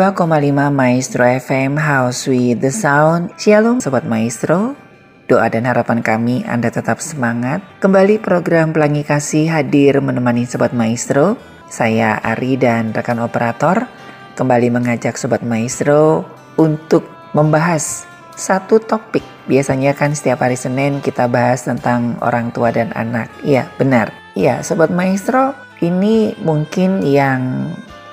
92,5 Maestro FM House with the Sound. Shalom Sobat Maestro. Doa dan harapan kami Anda tetap semangat. Kembali program Pelangi Kasih hadir menemani Sobat Maestro. Saya Ari dan rekan operator Kembali mengajak Sobat Maestro Untuk membahas satu topik. Biasanya kan setiap hari Senin kita bahas tentang orang tua dan anak. Iya benar. Iya Sobat Maestro ini mungkin yang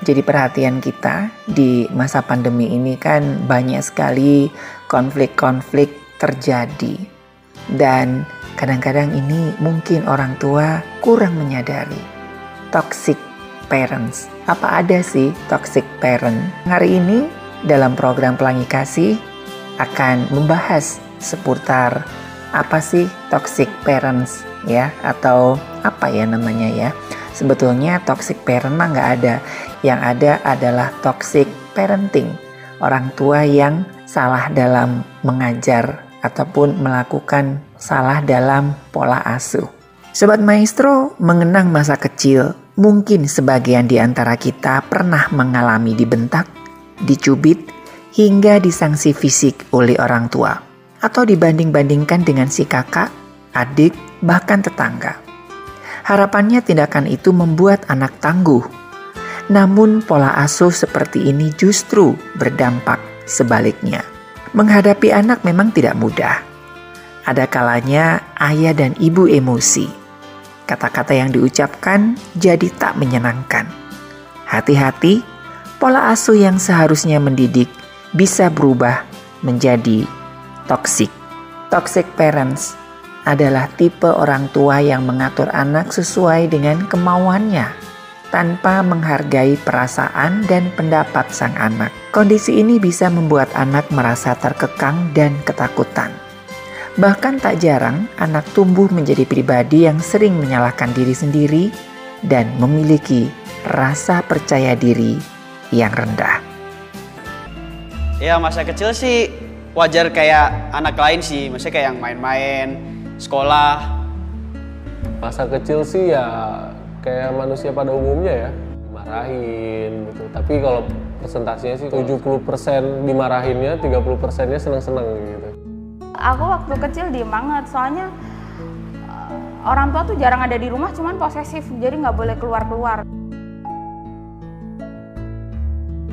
jadi perhatian kita di masa pandemi ini kan banyak sekali konflik-konflik terjadi. Dan kadang-kadang ini mungkin orang tua kurang menyadari toxic parents. Apa ada sih toxic parent? Hari ini dalam program Pelangi Kasih akan membahas seputar apa sih toxic parents ya atau apa ya namanya ya. Sebetulnya toxic parent mah nggak ada. Yang ada adalah toxic parenting. Orang tua yang salah dalam mengajar ataupun melakukan salah dalam pola asuh. Sobat Maestro mengenang masa kecil, mungkin sebagian di antara kita pernah mengalami dibentak, dicubit, hingga disanksi fisik oleh orang tua. Atau dibanding-bandingkan dengan si kakak, adik, bahkan tetangga. Harapannya tindakan itu membuat anak tangguh. Namun pola asuh seperti ini justru berdampak sebaliknya. Menghadapi anak memang tidak mudah. Ada kalanya ayah dan ibu emosi. Kata-kata yang diucapkan jadi tak menyenangkan. Hati-hati, pola asuh yang seharusnya mendidik bisa berubah menjadi toxic. Toxic parents adalah tipe orang tua yang mengatur anak sesuai dengan kemauannya tanpa menghargai perasaan dan pendapat sang anak. Kondisi ini bisa membuat anak merasa terkekang dan ketakutan. Bahkan tak jarang anak tumbuh menjadi pribadi yang sering menyalahkan diri sendiri dan memiliki rasa percaya diri yang rendah. Ya masa kecil sih wajar kayak anak lain sih, maksudnya kayak yang main-main, sekolah. Masa kecil sih ya kayak manusia pada umumnya ya, dimarahin gitu. Tapi kalau presentasinya sih 70% dimarahinnya, 30%-nya seneng-seneng gitu. Aku waktu kecil diem banget, soalnya eh, orang tua tuh jarang ada di rumah, cuman posesif, jadi nggak boleh keluar-keluar.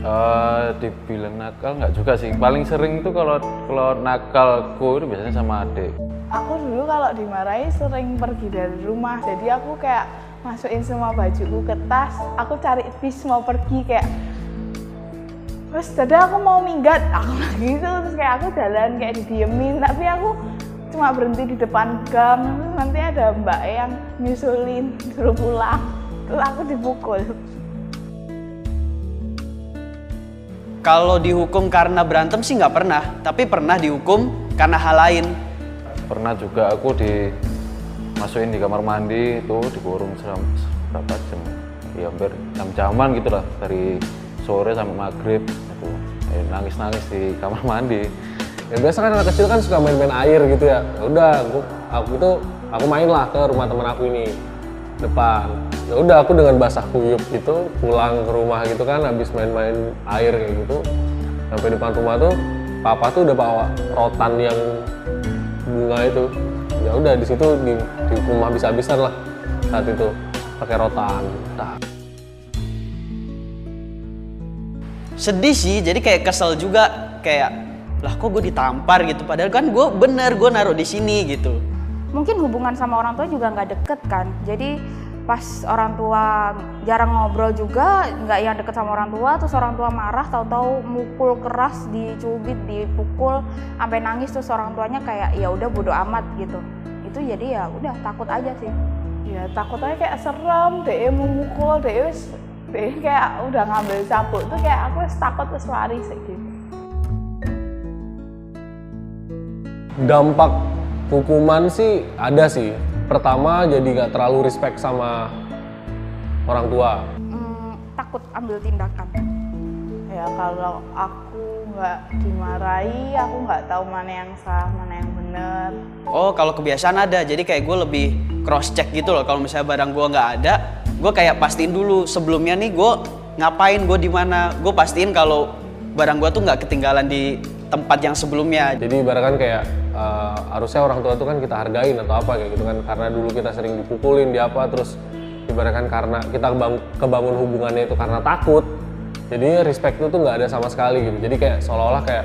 Eh, dibilang nakal nggak juga sih. Paling sering itu kalau kalau nakalku itu biasanya sama adik. Aku dulu kalau dimarahi sering pergi dari rumah, jadi aku kayak masukin semua bajuku ke tas, aku cari bis mau pergi kayak terus tadi aku mau minggat, aku lagi itu terus kayak aku jalan kayak didiemin, tapi aku cuma berhenti di depan gang, terus nanti ada mbak yang nyusulin suruh pulang, terus aku dipukul. Kalau dihukum karena berantem sih nggak pernah, tapi pernah dihukum karena hal lain. Pernah juga aku dimasukin di kamar mandi itu dikurung selama berapa jam? Ya hampir jam-jaman gitu lah dari sore sampai maghrib eh, nangis-nangis di kamar mandi. Ya biasa kan anak kecil kan suka main-main air gitu ya. Ya Udah, aku, aku itu aku main lah ke rumah teman aku ini depan. Ya udah aku dengan basah kuyup gitu pulang ke rumah gitu kan habis main-main air kayak gitu. Sampai depan rumah tuh papa tuh udah bawa rotan yang bunga itu. Ya udah di situ di, di rumah habis-habisan lah saat itu pakai rotan. Nah, Sedih sih, jadi kayak kesel juga kayak lah kok gue ditampar gitu. Padahal kan gue bener gue naruh di sini gitu. Mungkin hubungan sama orang tua juga nggak deket kan, jadi pas orang tua jarang ngobrol juga nggak yang deket sama orang tua terus orang tua marah tahu-tahu mukul keras dicubit dipukul sampai nangis terus orang tuanya kayak ya udah bodo amat gitu. Itu jadi ya udah takut aja sih. Ya takut aja kayak serem deh memukul deh wis deh kayak udah ngambil cabut tuh kayak aku takut wis lari sih gitu. Dampak hukuman sih ada sih pertama jadi nggak terlalu respect sama orang tua Hmm, takut ambil tindakan. ya kalau aku nggak dimarahi aku nggak tahu mana yang salah mana yang benar Oh kalau kebiasaan ada, jadi kayak gue lebih cross check gitu loh. Kalau misalnya barang gue nggak ada, gue kayak pastiin dulu sebelumnya nih gue ngapain, gue di mana. Gue pastiin kalau barang gue tuh nggak ketinggalan di tempat yang sebelumnya. jadi ibaratkan kayak eh, harusnya orang tua itu kan kita hargain atau apa kayak gitu kan. Karena dulu kita sering dipukulin di apa terus ibaratkan karena kita kebangun, kebangun hubungannya itu karena takut jadi respect itu tuh nggak ada sama sekali gitu. Jadi kayak seolah-olah kayak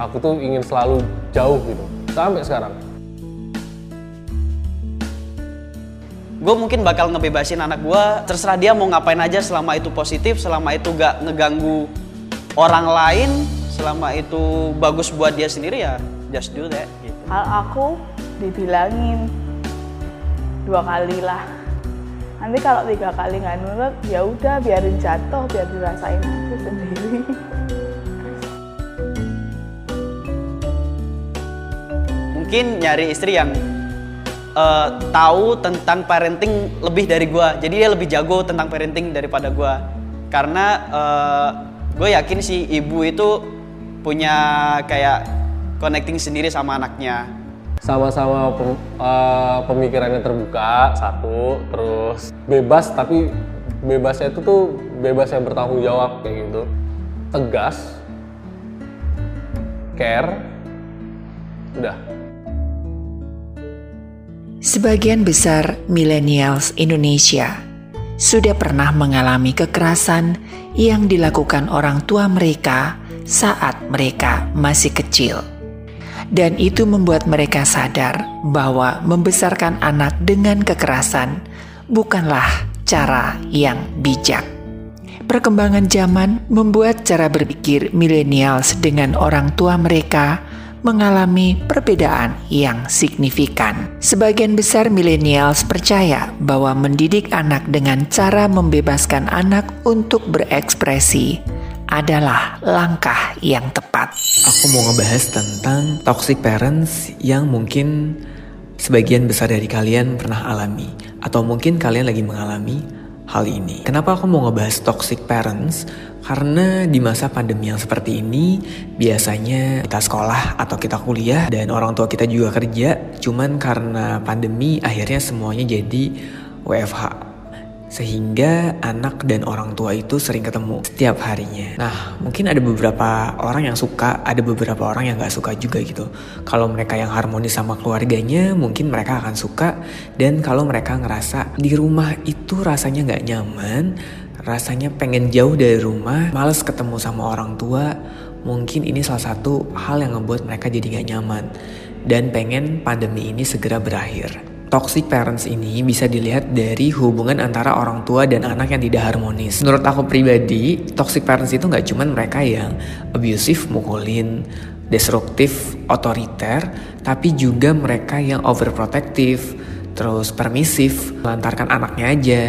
aku tuh ingin selalu jauh gitu sampai sekarang. Gue mungkin bakal ngebebasin anak gue, terserah dia mau ngapain aja selama itu positif, selama itu gak ngeganggu orang lain, selama itu bagus buat dia sendiri ya just do that. Gitu. kalau aku dibilangin dua kali lah nanti kalau tiga kali nggak nurut ya udah biarin jatuh biar dirasain aja sendiri mungkin nyari istri yang eh, tahu tentang parenting lebih dari gua jadi dia lebih jago tentang parenting daripada gua karena gue yakin sih ibu itu punya kayak connecting sendiri sama anaknya. Sama-sama pem- eh, pemikirannya terbuka satu terus bebas tapi bebasnya itu tuh bebas yang bertanggung jawab kayak gitu. Tegas care udah. Sebagian besar millennials Indonesia sudah pernah mengalami kekerasan yang dilakukan orang tua mereka saat mereka masih kecil. Dan itu membuat mereka sadar bahwa membesarkan anak dengan kekerasan bukanlah cara yang bijak. Perkembangan zaman membuat cara berpikir millennials dengan orang tua mereka mengalami perbedaan yang signifikan. Sebagian besar millennials percaya bahwa mendidik anak dengan cara membebaskan anak untuk berekspresi adalah langkah yang tepat. Aku mau ngebahas tentang toxic parents yang mungkin sebagian besar dari kalian pernah alami atau mungkin kalian lagi mengalami hal ini. Kenapa aku mau ngebahas toxic parents? Karena di masa pandemi yang seperti ini biasanya kita sekolah atau kita kuliah dan orang tua kita juga kerja, cuman karena pandemi akhirnya semuanya jadi WFH sehingga anak dan orang tua itu sering ketemu setiap harinya. Nah, mungkin ada beberapa orang yang suka, ada beberapa orang yang gak suka juga gitu. Kalau mereka yang harmonis sama keluarganya, mungkin mereka akan suka. Dan kalau mereka ngerasa di rumah itu rasanya gak nyaman, rasanya pengen jauh dari rumah, males ketemu sama orang tua, mungkin ini salah satu hal yang ngebuat mereka jadi gak nyaman. Dan pengen pandemi ini segera berakhir. Toxic parents ini bisa dilihat dari hubungan antara orang tua dan anak yang tidak harmonis. Menurut aku pribadi, toxic parents itu nggak cuman mereka yang abusive, mukulin, destruktif, otoriter, tapi juga mereka yang overprotective, terus permisif, melantarkan anaknya aja,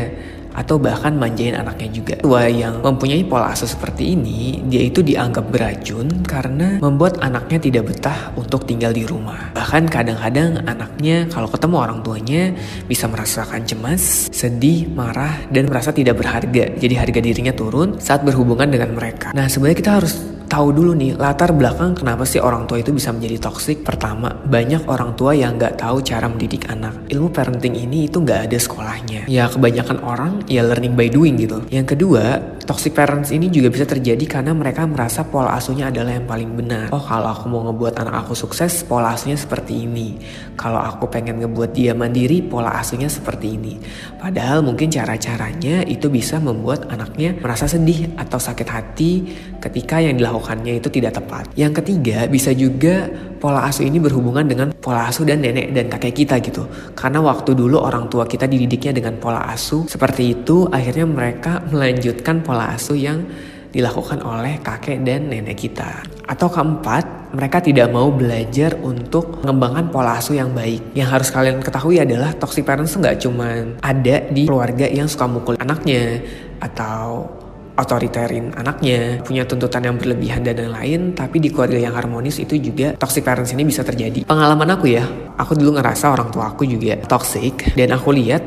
atau bahkan manjain anaknya juga. Tua yang mempunyai pola asuh seperti ini, dia itu dianggap beracun karena membuat anaknya tidak betah untuk tinggal di rumah. Bahkan kadang-kadang anaknya kalau ketemu orang tuanya bisa merasakan cemas, sedih, marah, dan merasa tidak berharga. Jadi harga dirinya turun saat berhubungan dengan mereka. Nah sebenarnya kita harus tahu dulu nih latar belakang kenapa sih orang tua itu bisa menjadi toksik. Pertama, banyak orang tua yang nggak tahu cara mendidik anak. Ilmu parenting ini itu nggak ada sekolahnya. Ya kebanyakan orang ya learning by doing gitu. Yang kedua, toxic parents ini juga bisa terjadi karena mereka merasa pola asuhnya adalah yang paling benar. Oh kalau aku mau ngebuat anak aku sukses, pola asuhnya seperti ini. Kalau aku pengen ngebuat dia mandiri, pola asuhnya seperti ini. Padahal mungkin cara-caranya itu bisa membuat anaknya merasa sedih atau sakit hati ketika yang dilakukannya itu tidak tepat. Yang ketiga, bisa juga pola asuh ini berhubungan dengan pola asuh dan nenek dan kakek kita gitu. Karena waktu dulu orang tua kita dididiknya dengan pola asuh seperti itu, akhirnya mereka melanjutkan pola asuh yang dilakukan oleh kakek dan nenek kita. Atau keempat, mereka tidak mau belajar untuk mengembangkan pola asuh yang baik. Yang harus kalian ketahui adalah toxic parents nggak cuma ada di keluarga yang suka mukul anaknya atau otoriterin anaknya, punya tuntutan yang berlebihan dan lain-lain, tapi di keluarga yang harmonis itu juga toxic parents ini bisa terjadi. Pengalaman aku ya, aku dulu ngerasa orang tua aku juga toxic dan aku lihat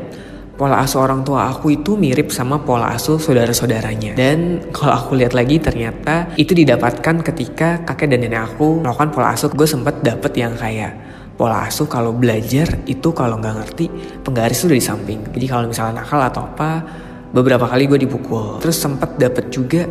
pola asuh orang tua aku itu mirip sama pola asuh saudara-saudaranya. Dan kalau aku lihat lagi ternyata itu didapatkan ketika kakek dan nenek aku melakukan pola asuh. Gue sempet dapet yang kayak pola asuh kalau belajar itu kalau nggak ngerti penggaris itu udah di samping. Jadi kalau misalnya nakal atau apa beberapa kali gue dipukul terus sempet dapet juga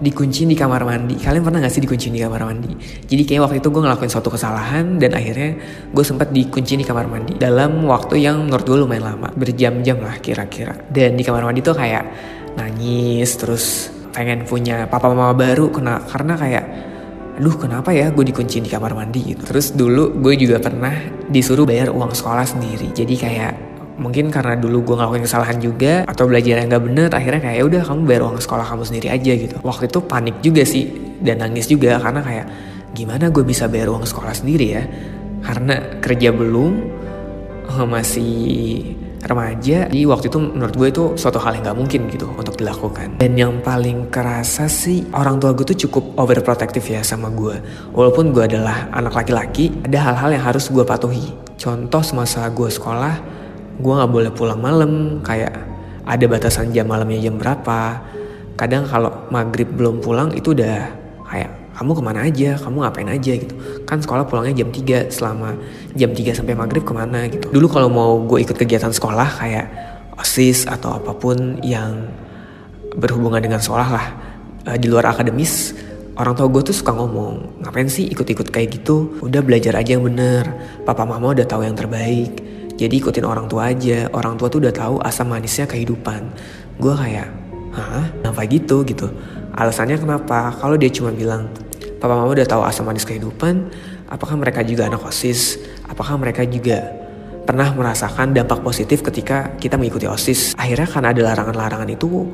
dikunci di kamar mandi. Kalian pernah gak sih dikunci di kamar mandi? Jadi kayak waktu itu gue ngelakuin suatu kesalahan dan akhirnya gue sempet dikunci di kamar mandi dalam waktu yang menurut gue lumayan lama berjam-jam lah kira-kira. Dan di kamar mandi tuh kayak nangis terus pengen punya papa mama baru kena karena kayak aduh kenapa ya gue dikunci di kamar mandi? Gitu. Terus dulu gue juga pernah disuruh bayar uang sekolah sendiri. Jadi kayak mungkin karena dulu gue ngelakuin kesalahan juga atau belajar yang gak bener akhirnya kayak ya udah kamu bayar uang sekolah kamu sendiri aja gitu. Waktu itu panik juga sih dan nangis juga karena kayak gimana gue bisa bayar uang sekolah sendiri ya? Karena kerja belum eh, masih remaja. Di waktu itu menurut gue itu suatu hal yang gak mungkin gitu untuk dilakukan. Dan yang paling kerasa sih orang tua gue tuh cukup overprotective ya sama gue walaupun gue adalah anak laki-laki ada hal-hal yang harus gue patuhi. Contoh semasa gue sekolah gue nggak boleh pulang malam kayak ada batasan jam malamnya jam berapa. Kadang kalau maghrib belum pulang itu udah kayak kamu ke mana aja, kamu ngapain aja? gitu. Kan sekolah pulangnya jam 3 selama jam 3 sampai maghrib ke mana gitu. Dulu kalau mau gue ikut kegiatan sekolah kayak OSIS atau apa pun yang berhubungan dengan sekolah lah uh, di luar akademis orang tua gue tuh suka ngomong ngapain sih ikut-ikut kayak gitu? Udah belajar aja yang bener. Papa mama udah tahu yang terbaik jadi ikutin orang tua aja. Orang tua tuh udah tahu asam manisnya kehidupan. Gue kayak, hah? Kenapa gitu gitu? Alasannya kenapa? Kalau dia cuma bilang, papa mama udah tahu asam manis kehidupan, apakah mereka juga anak osis? Apakah mereka juga pernah merasakan dampak positif ketika kita mengikuti osis? Akhirnya kan ada larangan-larangan itu,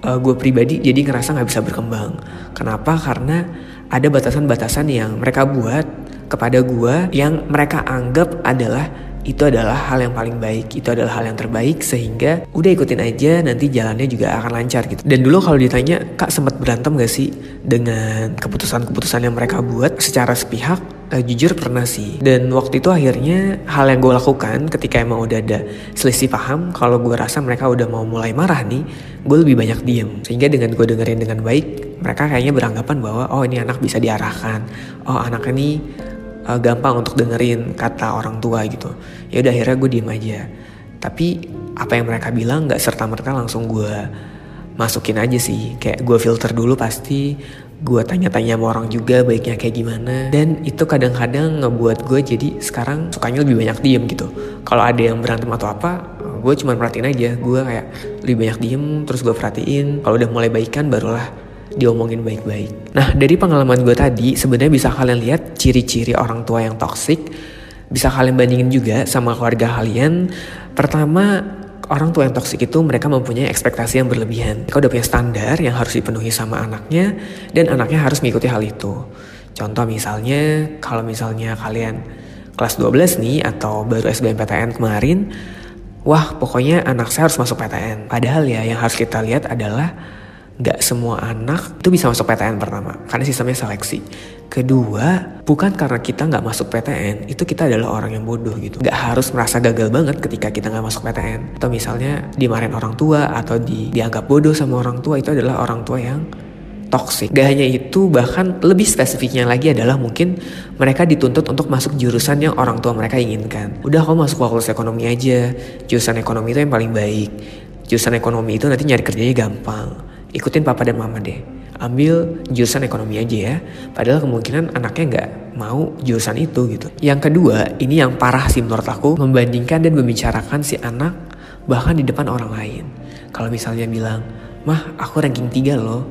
uh, gue pribadi jadi ngerasa nggak bisa berkembang. Kenapa? Karena ada batasan-batasan yang mereka buat kepada gue yang mereka anggap adalah itu adalah hal yang paling baik, itu adalah hal yang terbaik sehingga udah ikutin aja nanti jalannya juga akan lancar gitu. Dan dulu kalau ditanya, Kak sempat berantem gak sih dengan keputusan-keputusan yang mereka buat secara sepihak? Uh, jujur pernah sih. Dan waktu itu akhirnya hal yang gue lakukan ketika emang udah ada selisih paham, kalau gue rasa mereka udah mau mulai marah nih, gue lebih banyak diem. Sehingga dengan gue dengerin dengan baik, mereka kayaknya beranggapan bahwa oh ini anak bisa diarahkan, oh anak ini uh, gampang untuk dengerin kata orang tua gitu. Ya udah akhirnya gue diem aja. Tapi apa yang mereka bilang nggak serta merta langsung gue masukin aja sih. Kayak gue filter dulu pasti gue tanya-tanya sama orang juga baiknya kayak gimana. Dan itu kadang-kadang ngebuat gue jadi sekarang sukanya lebih banyak diem gitu. Kalau ada yang berantem atau apa gue cuma perhatiin aja. Gue kayak lebih banyak diem terus gue perhatiin. Kalau udah mulai baikan barulah diomongin baik-baik. Nah dari pengalaman gue tadi sebenarnya bisa kalian lihat ciri-ciri orang tua yang toksik. Bisa kalian bandingin juga sama keluarga kalian. Pertama orang tua yang toksik itu mereka mempunyai ekspektasi yang berlebihan. Mereka udah punya standar yang harus dipenuhi sama anaknya dan anaknya harus mengikuti hal itu. Contoh misalnya kalau misalnya kalian kelas 12 nih atau baru SBMPTN kemarin, wah pokoknya anak saya harus masuk PTN. Padahal ya yang harus kita lihat adalah Gak semua anak itu bisa masuk PTN pertama, karena sistemnya seleksi. Kedua, bukan karena kita nggak masuk PTN, itu kita adalah orang yang bodoh gitu. Gak harus merasa gagal banget ketika kita nggak masuk PTN. Atau misalnya dimarahin orang tua, atau di, dianggap bodoh sama orang tua, itu adalah orang tua yang toxic. Gak hanya itu, bahkan lebih spesifiknya lagi adalah mungkin mereka dituntut untuk masuk jurusan yang orang tua mereka inginkan. Udah kamu masuk fakultas ekonomi aja, jurusan ekonomi itu yang paling baik. Jurusan ekonomi itu nanti nyari kerjanya gampang ikutin papa dan mama deh. Ambil jurusan ekonomi aja ya. Padahal kemungkinan anaknya nggak mau jurusan itu gitu. Yang kedua, ini yang parah sih menurut aku, membandingkan dan membicarakan si anak bahkan di depan orang lain. Kalau misalnya bilang, mah aku ranking 3 loh.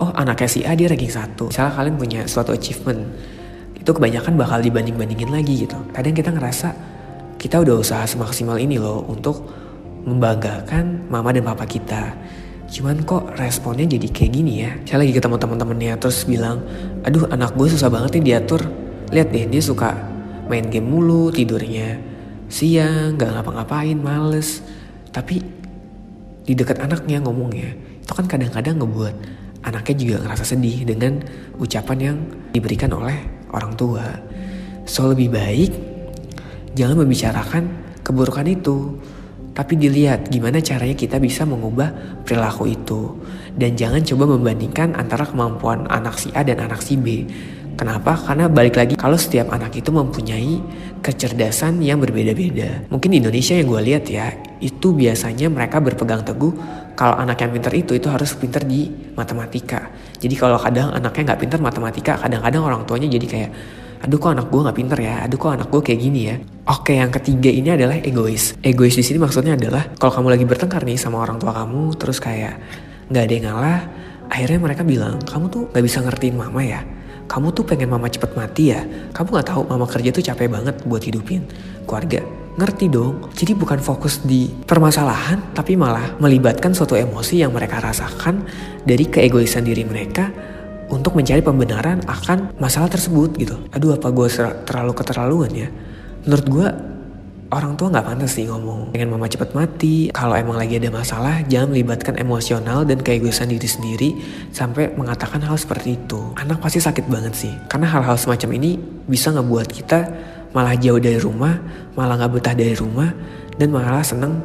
Oh anaknya si A dia ranking 1. Misalnya kalian punya suatu achievement. Itu kebanyakan bakal dibanding-bandingin lagi gitu. Kadang kita ngerasa kita udah usaha semaksimal ini loh untuk membanggakan mama dan papa kita cuman kok responnya jadi kayak gini ya? Saya lagi ketemu teman-temannya terus bilang aduh anak gue susah banget nih diatur. Lihat deh dia suka main game mulu tidurnya siang nggak ngapa-ngapain males. Tapi di dekat anaknya ngomongnya itu kan kadang-kadang ngebuat anaknya juga ngerasa sedih dengan ucapan yang diberikan oleh orang tua. So lebih baik jangan membicarakan keburukan itu tapi dilihat gimana caranya kita bisa mengubah perilaku itu dan jangan coba membandingkan antara kemampuan anak si A dan anak si B Kenapa? Karena balik lagi kalau setiap anak itu mempunyai kecerdasan yang berbeda-beda. Mungkin di Indonesia yang gue lihat ya, itu biasanya mereka berpegang teguh kalau anak yang pinter itu itu harus pinter di matematika. Jadi kalau kadang anaknya nggak pinter matematika, kadang-kadang orang tuanya jadi kayak aduh kok anak gue nggak pinter ya, aduh kok anak gue kayak gini ya. Oke, yang ketiga ini adalah egois. Egois di sini maksudnya adalah kalau kamu lagi bertengkar nih sama orang tua kamu, terus kayak nggak ada yang ngalah, akhirnya mereka bilang kamu tuh nggak bisa ngertiin mama ya kamu tuh pengen mama cepet mati ya? Kamu gak tahu mama kerja tuh capek banget buat hidupin keluarga. Ngerti dong? Jadi bukan fokus di permasalahan, tapi malah melibatkan suatu emosi yang mereka rasakan dari keegoisan diri mereka untuk mencari pembenaran akan masalah tersebut gitu. Aduh apa gue terlalu keterlaluan ya? Menurut gue orang tua nggak pantas sih ngomong pengen mama cepet mati kalau emang lagi ada masalah jangan melibatkan emosional dan keegoisan diri sendiri sampai mengatakan hal seperti itu anak pasti sakit banget sih karena hal-hal semacam ini bisa ngebuat kita malah jauh dari rumah malah nggak betah dari rumah dan malah seneng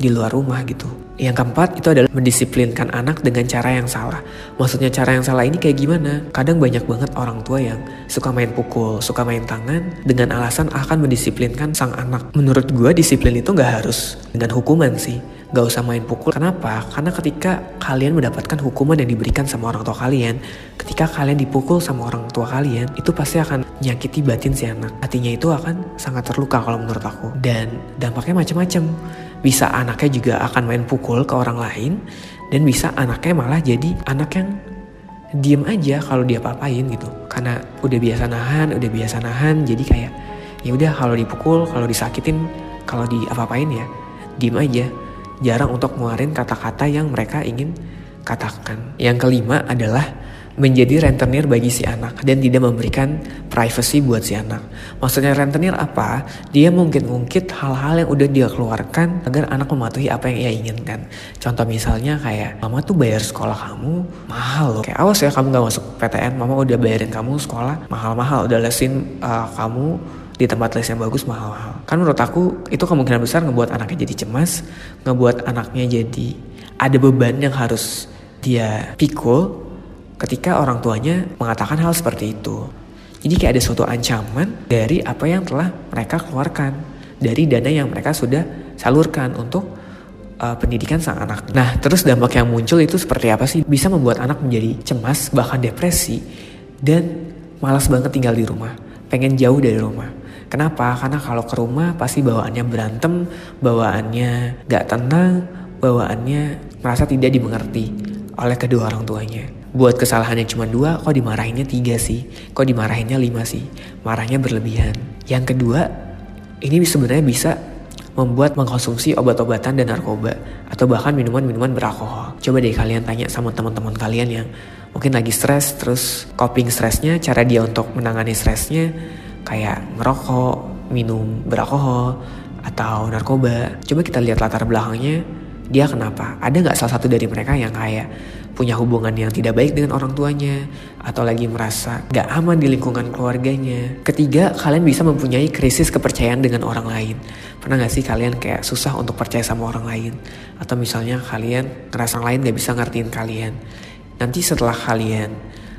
di luar rumah gitu. Yang keempat itu adalah mendisiplinkan anak dengan cara yang salah. Maksudnya cara yang salah ini kayak gimana? Kadang banyak banget orang tua yang suka main pukul, suka main tangan dengan alasan akan mendisiplinkan sang anak. Menurut gue disiplin itu gak harus dengan hukuman sih. Gak usah main pukul. Kenapa? Karena ketika kalian mendapatkan hukuman yang diberikan sama orang tua kalian, ketika kalian dipukul sama orang tua kalian, itu pasti akan nyakiti batin si anak. Hatinya itu akan sangat terluka kalau menurut aku. Dan dampaknya macam-macam bisa anaknya juga akan main pukul ke orang lain dan bisa anaknya malah jadi anak yang diem aja kalau dia papain gitu. Karena udah biasa nahan udah biasa nahan jadi kayak ya udah kalau dipukul kalau disakitin kalau di apa-apain ya diem aja. Jarang untuk ngeluarin kata-kata yang mereka ingin katakan. Yang kelima adalah menjadi rentenir bagi si anak dan tidak memberikan privacy buat si anak. Maksudnya rentenir apa? Dia mungkin ngungkit hal-hal yang udah dia keluarkan agar anak mematuhi apa yang ia inginkan. Contoh misalnya kayak mama tuh bayar sekolah kamu mahal loh. Kayak awas ya kamu gak masuk PTN, mama udah bayarin kamu sekolah mahal-mahal, udah lesin uh, kamu di tempat les yang bagus mahal-mahal. Kan menurut aku itu kemungkinan besar ngebuat anaknya jadi cemas, ngebuat anaknya jadi ada beban yang harus dia pikul ketika orang tuanya mengatakan hal seperti itu. Jadi kayak ada suatu ancaman dari apa yang telah mereka keluarkan dari dana yang mereka sudah salurkan untuk uh, pendidikan sang anak. Nah, terus dampak yang muncul itu seperti apa sih? Bisa membuat anak menjadi cemas, bahkan depresi, dan malas banget tinggal di rumah, pengen jauh dari rumah. Kenapa? Karena kalau ke rumah pasti bawaannya berantem, bawaannya gak tenang, bawaannya merasa tidak dimengerti oleh kedua orang tuanya buat kesalahannya cuma dua, kok dimarahinnya tiga sih? Kok dimarahinnya lima sih? Marahnya berlebihan. Yang kedua, ini sebenarnya bisa membuat mengkonsumsi obat-obatan dan narkoba atau bahkan minuman-minuman beralkohol. Coba deh kalian tanya sama teman-teman kalian yang mungkin lagi stres, terus coping stresnya, cara dia untuk menangani stresnya kayak merokok, minum beralkohol, atau narkoba. Coba kita lihat latar belakangnya, dia kenapa? Ada nggak salah satu dari mereka yang kayak punya hubungan yang tidak baik dengan orang tuanya, atau lagi merasa gak aman di lingkungan keluarganya. Ketiga, kalian bisa mempunyai krisis kepercayaan dengan orang lain. Pernah gak sih kalian kayak susah untuk percaya sama orang lain? Atau misalnya kalian ngerasa orang lain gak bisa ngertiin kalian. Nanti setelah kalian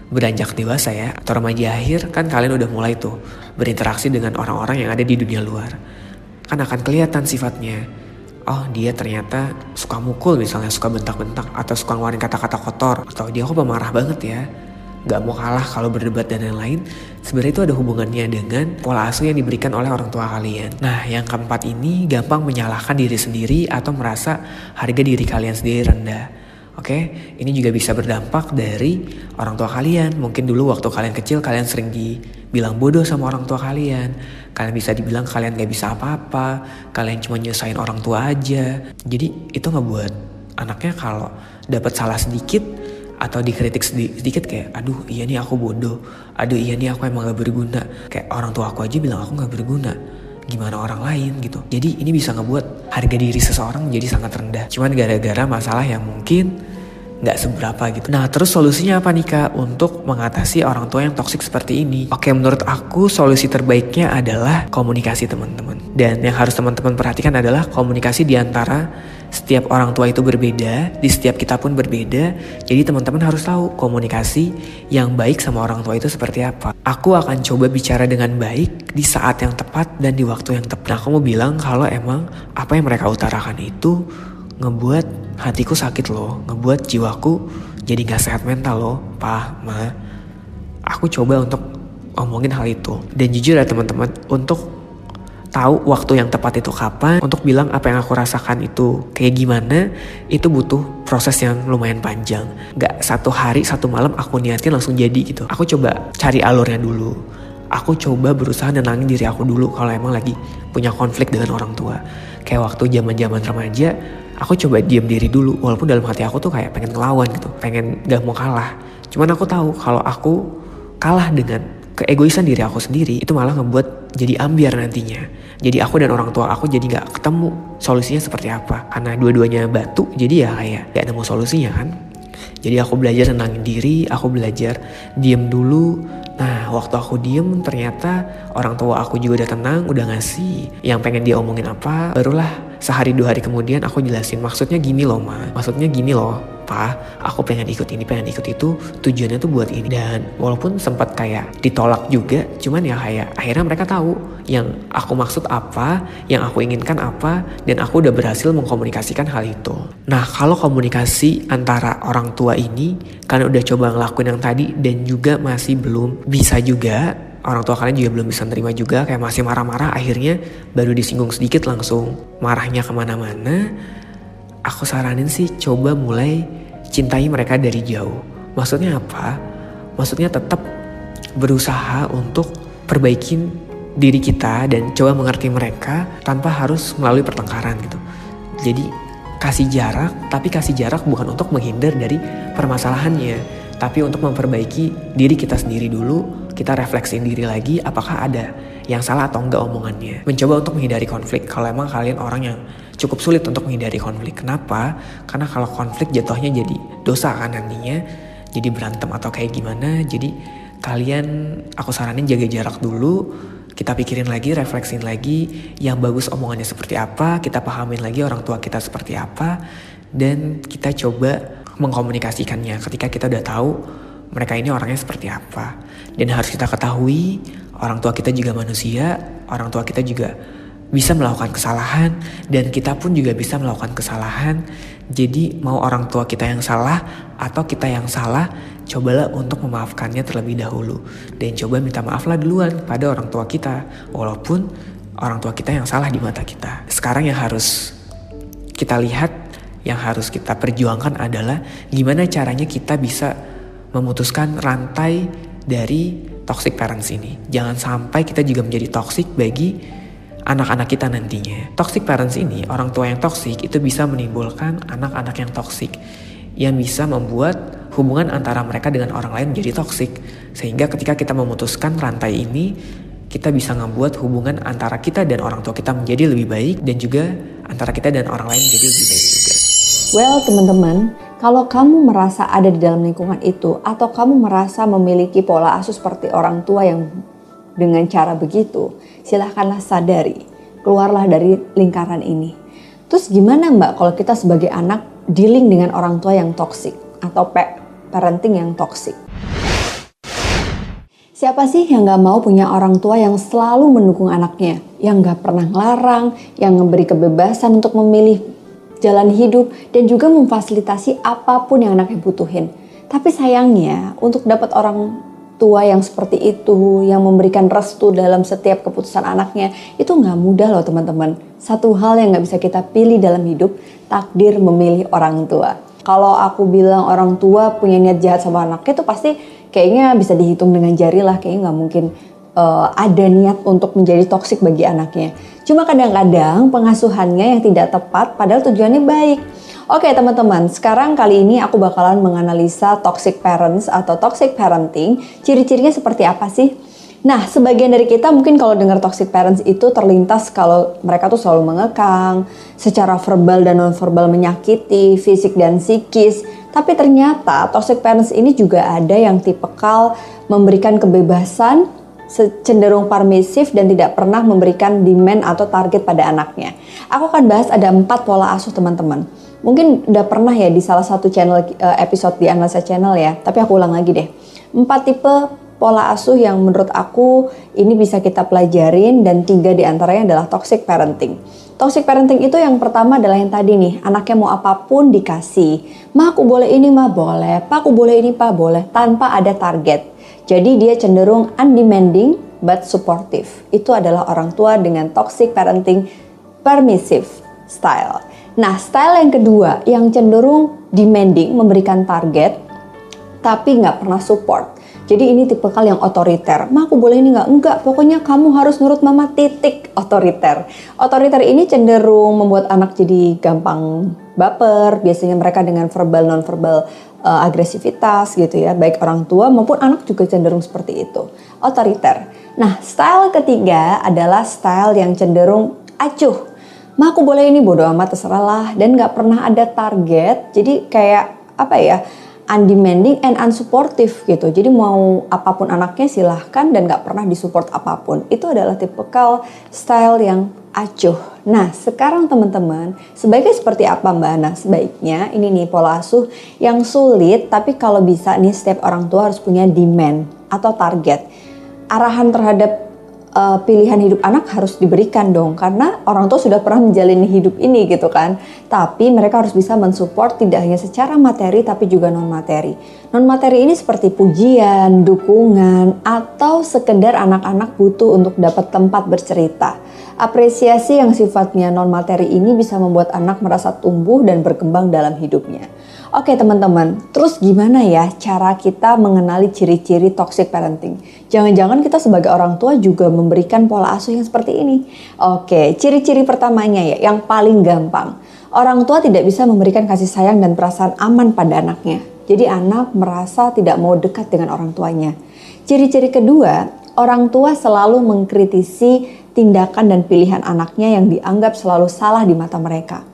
beranjak dewasa ya, atau remaja akhir, kan kalian udah mulai tuh berinteraksi dengan orang-orang yang ada di dunia luar. Kan akan kelihatan sifatnya oh dia ternyata suka mukul misalnya suka bentak-bentak atau suka ngeluarin kata-kata kotor. Atau dia kok pemarah banget ya? Gak mau kalah kalau berdebat dan lain-lain. Sebenarnya itu ada hubungannya dengan pola asuh yang diberikan oleh orang tua kalian. Nah yang keempat ini gampang menyalahkan diri sendiri atau merasa harga diri kalian sendiri rendah. Oke, ini juga bisa berdampak dari orang tua kalian. Mungkin dulu waktu kalian kecil kalian sering dibilang bodoh sama orang tua kalian. Kalian bisa dibilang kalian gak bisa apa-apa. Kalian cuma nyusahin orang tua aja. Jadi itu ngebuat anaknya kalau dapat salah sedikit atau dikritik sedi- sedikit kayak aduh iya nih aku bodoh. Aduh iya nih aku emang gak berguna. Kayak orang tua aku aja bilang aku gak berguna. Gimana orang lain? Gitu. Jadi ini bisa ngebuat harga diri seseorang menjadi sangat rendah. Cuman gara-gara masalah yang mungkin nggak seberapa gitu. Nah terus solusinya apa nih kak untuk mengatasi orang tua yang toksik seperti ini? Oke menurut aku solusi terbaiknya adalah komunikasi teman-teman. Dan yang harus teman-teman perhatikan adalah komunikasi di antara setiap orang tua itu berbeda, di setiap kita pun berbeda. Jadi teman-teman harus tahu komunikasi yang baik sama orang tua itu seperti apa. Aku akan coba bicara dengan baik di saat yang tepat dan di waktu yang tepat. Nah aku mau bilang kalau emang apa yang mereka utarakan itu ngebuat hatiku sakit loh, ngebuat jiwaku jadi gak sehat mental loh, pah, ma. Aku coba untuk ngomongin hal itu. Dan jujur ya teman-teman, untuk tahu waktu yang tepat itu kapan, untuk bilang apa yang aku rasakan itu kayak gimana, itu butuh proses yang lumayan panjang. Gak satu hari, satu malam aku niatin langsung jadi gitu. Aku coba cari alurnya dulu. Aku coba berusaha nenangin diri aku dulu kalau emang lagi punya konflik dengan orang tua. Kayak waktu zaman-zaman remaja, aku coba diam diri dulu walaupun dalam hati aku tuh kayak pengen ngelawan gitu pengen gak mau kalah. Cuman aku tahu kalau aku kalah dengan keegoisan diri aku sendiri itu malah ngebuat jadi ambiar nantinya. Jadi aku dan orang tua aku jadi gak ketemu solusinya seperti apa. Karena dua-duanya batu jadi ya kayak gak nemu solusinya kan jadi aku belajar tenangin diri aku belajar diem dulu. Nah, waktu aku diem ternyata orang tua aku juga udah tenang, udah ngasih yang pengen dia omongin apa. Barulah sehari dua hari kemudian aku jelasin maksudnya gini loh ma, maksudnya gini loh pa, aku pengen ikut ini, pengen ikut itu, tujuannya tuh buat ini. Dan walaupun sempat kayak ditolak juga, cuman ya kayak akhirnya mereka tahu yang aku maksud apa, yang aku inginkan apa, dan aku udah berhasil mengkomunikasikan hal itu. Nah, kalau komunikasi antara orang tua ini, kalian udah coba ngelakuin yang tadi dan juga masih belum bisa juga, orang tua kalian juga belum bisa terima juga kayak masih marah-marah akhirnya baru disinggung sedikit langsung marahnya ke mana-mana aku saranin sih coba mulai cintai mereka dari jauh. Maksudnya apa? Maksudnya tetap berusaha untuk perbaikin diri kita dan coba mengerti mereka tanpa harus melalui pertengkaran gitu. Jadi kasih jarak tapi kasih jarak bukan untuk menghindar dari permasalahannya tapi untuk memperbaiki diri kita sendiri dulu kita refleksiin diri lagi apakah ada yang salah atau enggak omongannya. Mencoba untuk menghindari konflik kalau emang kalian orang yang cukup sulit untuk menghindari konflik. Kenapa? Karena kalau konflik jatuhnya jadi dosa kan nantinya. Jadi berantem atau kayak gimana. Jadi kalian aku saranin jaga jarak dulu. Kita pikirin lagi, refleksiin lagi yang bagus omongannya seperti apa, kita pahamin lagi orang tua kita seperti apa, dan kita coba mengkomunikasikannya ketika kita udah tahu mereka ini orangnya seperti apa. Dan harus kita ketahui, orang tua kita juga manusia, orang tua kita juga bisa melakukan kesalahan dan kita pun juga bisa melakukan kesalahan. Jadi mau orang tua kita yang salah atau kita yang salah, cobalah untuk memaafkannya terlebih dahulu dan coba minta maaflah duluan pada orang tua kita walaupun orang tua kita yang salah di mata kita. Sekarang yang harus kita lihat, yang harus kita perjuangkan adalah gimana caranya kita bisa memutuskan rantai dari toxic parents ini. Jangan sampai kita juga menjadi toxic bagi anak-anak kita nantinya. Toxic parents ini, orang tua yang toxic itu bisa menimbulkan anak-anak yang toxic yang bisa membuat hubungan antara mereka dengan orang lain menjadi toxic. Sehingga ketika kita memutuskan rantai ini, kita bisa membuat hubungan antara kita dan orang tua kita menjadi lebih baik dan juga antara kita dan orang lain menjadi lebih baik juga. Well, teman-teman, kalau kamu merasa ada di dalam lingkungan itu, atau kamu merasa memiliki pola asuh seperti orang tua yang dengan cara begitu, silahkanlah sadari, keluarlah dari lingkaran ini. Terus gimana mbak kalau kita sebagai anak dealing dengan orang tua yang toksik atau parenting yang toksik? Siapa sih yang gak mau punya orang tua yang selalu mendukung anaknya, yang gak pernah ngelarang, yang memberi kebebasan untuk memilih jalan hidup, dan juga memfasilitasi apa pun yang anaknya butuhin. Tapi sayangnya, untuk dapat orang tua yang seperti itu, yang memberikan restu dalam setiap keputusan anaknya, itu nggak mudah loh teman-teman. Satu hal yang nggak bisa kita pilih dalam hidup, takdir memilih orang tua. Kalau aku bilang orang tua punya niat jahat sama anaknya itu pasti kayaknya bisa dihitung dengan jari lah, kayaknya nggak mungkin uh, ada niat untuk menjadi toksik bagi anaknya. Cuma kadang-kadang pengasuhannya yang tidak tepat padahal tujuannya baik. Oke teman-teman, sekarang kali ini aku bakalan menganalisa toxic parents atau toxic parenting. Ciri-cirinya seperti apa sih? Nah, sebagian dari kita mungkin kalau dengar toxic parents itu terlintas kalau mereka tuh selalu mengekang, secara verbal dan non-verbal menyakiti, fisik dan psikis. Tapi ternyata toxic parents ini juga ada yang tipikal memberikan kebebasan, cenderung permisif dan tidak pernah memberikan demand atau target pada anaknya. Aku akan bahas ada empat pola asuh teman-teman mungkin udah pernah ya di salah satu channel uh, episode di Analisa Channel ya, tapi aku ulang lagi deh. Empat tipe pola asuh yang menurut aku ini bisa kita pelajarin dan tiga di antaranya adalah toxic parenting. Toxic parenting itu yang pertama adalah yang tadi nih, anaknya mau apa pun dikasih. Ma aku boleh ini ma boleh, pa aku boleh ini pa boleh, tanpa ada target. Jadi dia cenderung undemanding but supportive. Itu adalah orang tua dengan toxic parenting permissive style. Nah, style yang kedua yang cenderung demanding, memberikan target, tapi nggak pernah support. Jadi ini tipe kali yang otoriter. Ma aku boleh ini nggak? Enggak, pokoknya kamu harus nurut mama titik otoriter. Otoriter ini cenderung membuat anak jadi gampang baper. Biasanya mereka dengan verbal non-verbal uh, agresivitas gitu ya. Baik orang tua maupun anak juga cenderung seperti itu. Otoriter. Nah, style ketiga adalah style yang cenderung acuh ma aku boleh ini bodo amat terserah lah dan nggak pernah ada target jadi kayak apa ya undemanding and unsupportive gitu. Jadi mau apa pun anaknya silahkan dan nggak pernah disupport apa pun. Itu adalah tipikal style yang acuh. Nah sekarang teman-teman sebaiknya seperti apa mbak Ana? Sebaiknya ini nih pola asuh yang sulit tapi kalau bisa nih setiap orang tua harus punya demand atau target. Arahan terhadap uh, pilihan hidup anak harus diberikan dong karena orang tua sudah pernah menjalani hidup ini gitu kan. Tapi mereka harus bisa mensupport tidak hanya secara materi tapi juga non materi. Non materi ini seperti pujian, dukungan atau sekedar anak-anak butuh untuk dapat tempat bercerita. Apresiasi yang sifatnya non materi ini bisa membuat anak merasa tumbuh dan berkembang dalam hidupnya. Oke teman-teman, terus gimana ya cara kita mengenali ciri-ciri toxic parenting? Jangan-jangan kita sebagai orang tua juga memberikan pola asuh yang seperti ini. Oke, ciri-ciri pertamanya ya, yang paling gampang. Orang tua tidak bisa memberikan kasih sayang dan perasaan aman pada anaknya. Jadi anak merasa tidak mau dekat dengan orang tuanya. Ciri-ciri kedua, orang tua selalu mengkritisi tindakan dan pilihan anaknya yang dianggap selalu salah di mata mereka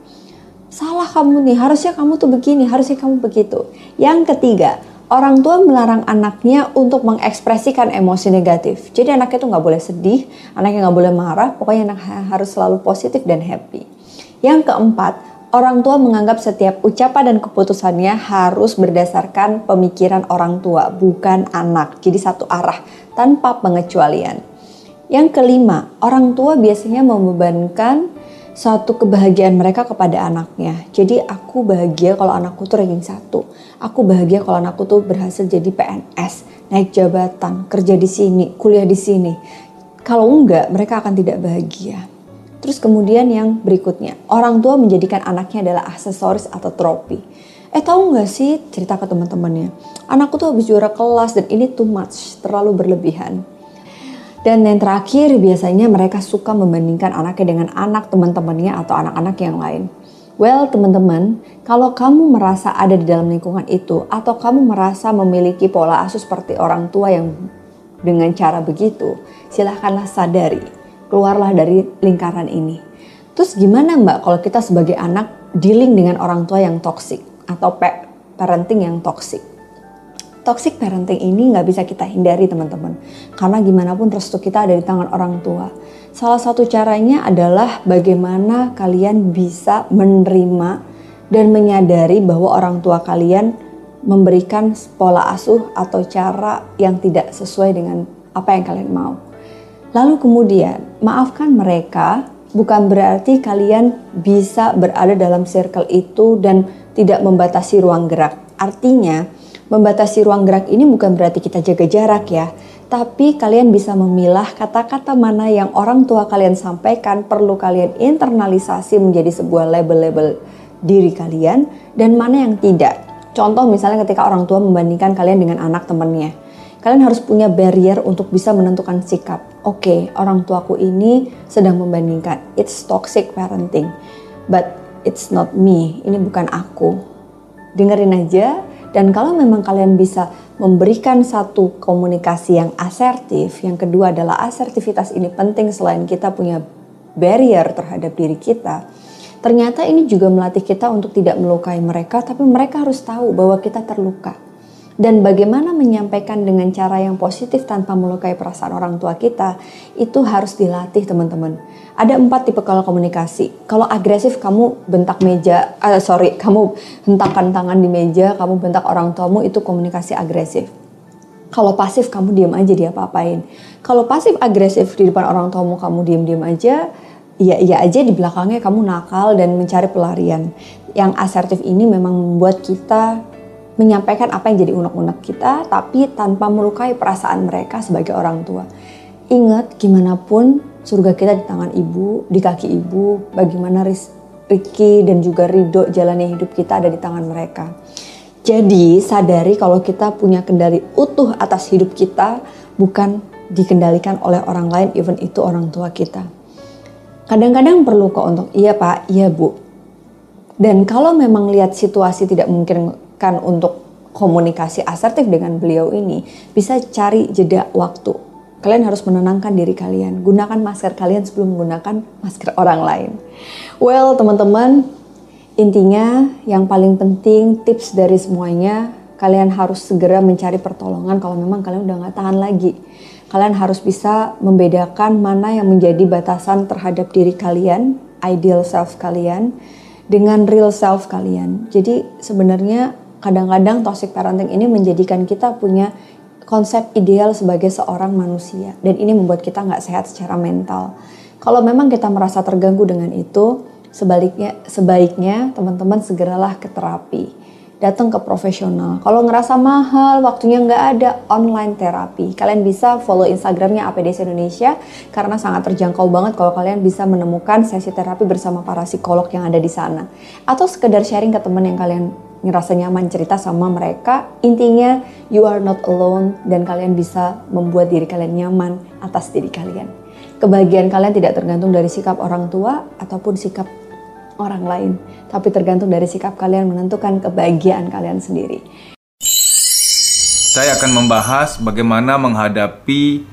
salah kamu nih, harusnya kamu tuh begini, harusnya kamu begitu. Yang ketiga, orang tua melarang anaknya untuk mengekspresikan emosi negatif. Jadi anaknya tuh nggak boleh sedih, anaknya nggak boleh marah, pokoknya anak harus selalu positif dan happy. Yang keempat, orang tua menganggap setiap ucapan dan keputusannya harus berdasarkan pemikiran orang tua, bukan anak. Jadi satu arah, tanpa pengecualian. Yang kelima, orang tua biasanya membebankan satu kebahagiaan mereka kepada anaknya. Jadi aku bahagia kalau anakku tuh ranking satu. Aku bahagia kalau anakku tuh berhasil jadi PNS, naik jabatan, kerja di sini, kuliah di sini. Kalau enggak, mereka akan tidak bahagia. Terus kemudian yang berikutnya, orang tua menjadikan anaknya adalah aksesoris atau trofi. Eh tahu nggak sih cerita ke teman-temannya, anakku tuh habis juara kelas dan ini too much, terlalu berlebihan. Dan yang terakhir biasanya mereka suka membandingkan anaknya dengan anak teman-temannya atau anak-anak yang lain. Well teman-teman, kalau kamu merasa ada di dalam lingkungan itu atau kamu merasa memiliki pola asuh seperti orang tua yang dengan cara begitu, silahkanlah sadari, keluarlah dari lingkaran ini. Terus gimana mbak kalau kita sebagai anak dealing dengan orang tua yang toksik atau parenting yang toksik? Toxic parenting ini nggak bisa kita hindari teman-teman. Karena gimana pun restu kita ada di tangan orang tua. Salah satu caranya adalah bagaimana kalian bisa menerima dan menyadari bahwa orang tua kalian memberikan pola asuh atau cara yang tidak sesuai dengan apa yang kalian mau. Lalu kemudian, maafkan mereka bukan berarti kalian bisa berada dalam circle itu dan tidak membatasi ruang gerak. Artinya, Membatasi ruang gerak ini bukan berarti kita jaga jarak ya, tapi kalian bisa memilah kata-kata mana yang orang tua kalian sampaikan perlu kalian internalisasi menjadi sebuah label-label diri kalian dan mana yang tidak. Contoh misalnya ketika orang tua membandingkan kalian dengan anak temannya. Kalian harus punya barrier untuk bisa menentukan sikap. Oke, okay, orang tuaku ini sedang membandingkan. It's toxic parenting. But it's not me, ini bukan aku. Dengerin aja dan kalau memang kalian bisa memberikan satu komunikasi yang asertif, yang kedua adalah asertivitas ini penting selain kita punya barrier terhadap diri kita. Ternyata ini juga melatih kita untuk tidak melukai mereka, tapi mereka harus tahu bahwa kita terluka dan bagaimana menyampaikan dengan cara yang positif tanpa melukai perasaan orang tua kita itu harus dilatih teman-teman. Ada empat tipe kalau komunikasi. Kalau agresif kamu bentak meja, uh, sorry kamu hentakan tangan di meja, kamu bentak orang tuamu itu komunikasi agresif. Kalau pasif kamu diam aja dia apa-apain. Kalau pasif agresif di depan orang tuamu kamu diam-diam aja, iya iya aja di belakangnya kamu nakal dan mencari pelarian. Yang asertif ini memang membuat kita menyampaikan apa yang jadi unek-unek kita, tapi tanpa melukai perasaan mereka sebagai orang tua. Ingat, gimana pun surga kita di tangan ibu, di kaki ibu, bagaimana Ricky dan juga Ridho jalannya hidup kita ada di tangan mereka. Jadi sadari kalau kita punya kendali utuh atas hidup kita, bukan dikendalikan oleh orang lain, even itu orang tua kita. Kadang-kadang perlu kok untuk, iya pak, iya bu. Dan kalau memang lihat situasi tidak mungkin kan untuk komunikasi asertif dengan beliau ini, bisa cari jeda waktu. Kalian harus menenangkan diri kalian. Gunakan masker kalian sebelum menggunakan masker orang lain. Well, teman-teman, intinya yang paling penting tips dari semuanya, kalian harus segera mencari pertolongan kalau memang kalian udah nggak tahan lagi. Kalian harus bisa membedakan mana yang menjadi batasan terhadap diri kalian, ideal self kalian, dengan real self kalian. Jadi sebenarnya kadang-kadang toxic parenting ini menjadikan kita punya konsep ideal sebagai seorang manusia dan ini membuat kita nggak sehat secara mental. Kalau memang kita merasa terganggu dengan itu, sebaliknya sebaiknya teman-teman segeralah ke terapi, datang ke profesional. Kalau ngerasa mahal, waktunya nggak ada online terapi. Kalian bisa follow Instagramnya APDC Indonesia karena sangat terjangkau banget kalau kalian bisa menemukan sesi terapi bersama para psikolog yang ada di sana. Atau sekedar sharing ke teman yang kalian ngerasa nyaman cerita sama mereka. Intinya you are not alone dan kalian bisa membuat diri kalian nyaman atas diri kalian. Kebahagiaan kalian tidak tergantung dari sikap orang tua ataupun sikap orang lain, tapi tergantung dari sikap kalian menentukan kebahagiaan kalian sendiri. Saya akan membahas bagaimana menghadapi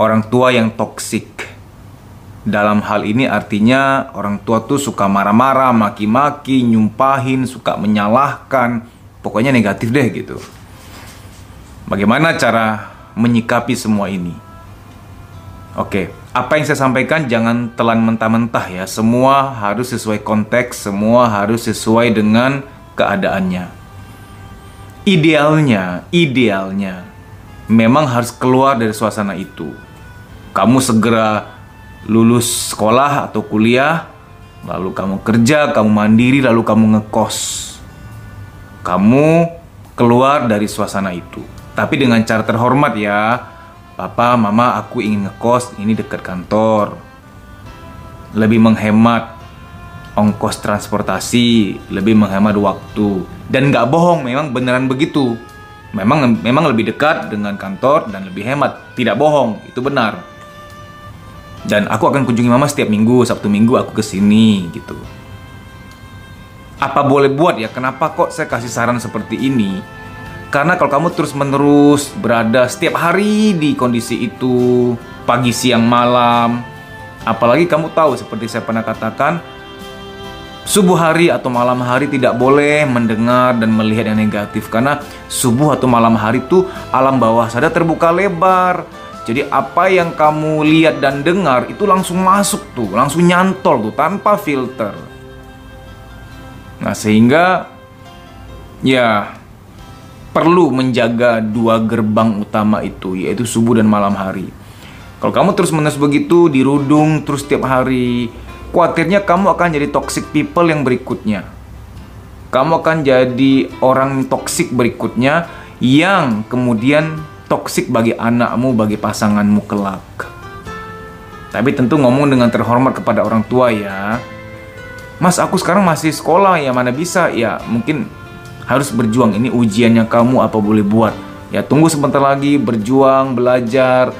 orang tua yang toksik dalam hal ini artinya orang tua tuh suka marah-marah, maki-maki, nyumpahin, suka menyalahkan, pokoknya negatif deh gitu. Bagaimana cara menyikapi semua ini? Oke, apa yang saya sampaikan jangan telan mentah-mentah ya. Semua harus sesuai konteks, semua harus sesuai dengan keadaannya. Idealnya, idealnya memang harus keluar dari suasana itu. Kamu segera lulus sekolah atau kuliah, lalu kamu kerja, kamu mandiri, lalu kamu ngekos. Kamu keluar dari suasana itu. Tapi dengan cara terhormat ya, Papa, Mama, aku ingin ngekos, ini dekat kantor. Lebih menghemat ongkos transportasi, lebih menghemat waktu. Dan nggak bohong, memang beneran begitu. Memang memang lebih dekat dengan kantor dan lebih hemat. Tidak bohong, itu benar. Dan aku akan kunjungi mama setiap minggu, Sabtu minggu aku ke sini gitu. Apa boleh buat ya? Kenapa kok saya kasih saran seperti ini? Karena kalau kamu terus-menerus berada setiap hari di kondisi itu, pagi, siang, malam, apalagi kamu tahu seperti saya pernah katakan, subuh hari atau malam hari tidak boleh mendengar dan melihat yang negatif karena subuh atau malam hari itu alam bawah sadar terbuka lebar jadi apa yang kamu lihat dan dengar itu langsung masuk tuh, langsung nyantol tuh tanpa filter. Nah, sehingga ya perlu menjaga dua gerbang utama itu yaitu subuh dan malam hari. Kalau kamu terus menerus begitu dirudung terus tiap hari, khawatirnya kamu akan jadi toxic people yang berikutnya. Kamu akan jadi orang toxic berikutnya yang kemudian toksik bagi anakmu, bagi pasanganmu kelak. Tapi tentu ngomong dengan terhormat kepada orang tua ya. Mas, aku sekarang masih sekolah ya, mana bisa? Ya, mungkin harus berjuang. Ini ujiannya kamu apa boleh buat. Ya, tunggu sebentar lagi berjuang, belajar.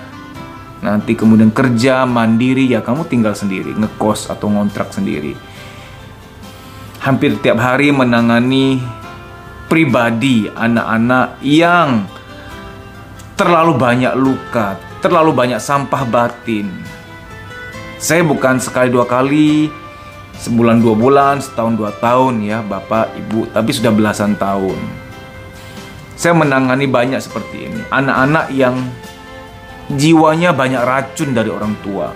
Nanti kemudian kerja, mandiri, ya kamu tinggal sendiri, ngekos atau ngontrak sendiri. hampir tiap hari menangani pribadi anak-anak yang terlalu banyak luka, terlalu banyak sampah batin. Saya bukan sekali dua kali, sebulan dua bulan, setahun dua tahun ya Bapak Ibu, tapi sudah belasan tahun. Saya menangani banyak seperti ini, anak-anak yang jiwanya banyak racun dari orang tua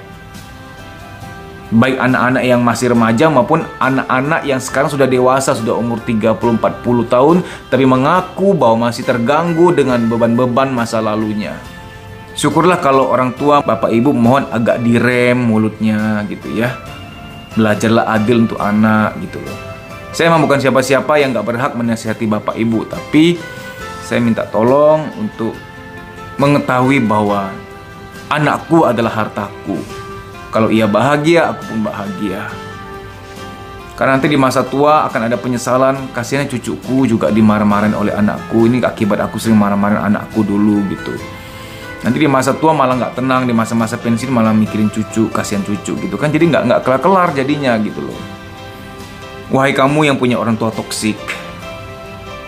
baik anak-anak yang masih remaja maupun anak-anak yang sekarang sudah dewasa sudah umur 30-40 tahun tapi mengaku bahwa masih terganggu dengan beban-beban masa lalunya. Syukurlah kalau orang tua bapak ibu mohon agak direm mulutnya gitu ya. Belajarlah adil untuk anak gitu loh. Saya memang bukan siapa-siapa yang gak berhak menasihati bapak ibu tapi saya minta tolong untuk mengetahui bahwa anakku adalah hartaku kalau ia bahagia, aku pun bahagia. Karena nanti di masa tua akan ada penyesalan, kasihannya cucuku juga dimarah-marahin oleh anakku. Ini akibat aku sering marah-marahin anakku dulu gitu. Nanti di masa tua malah nggak tenang, di masa-masa pensiun malah mikirin cucu, kasihan cucu gitu kan. Jadi nggak nggak kelar-kelar jadinya gitu loh. Wahai kamu yang punya orang tua toksik,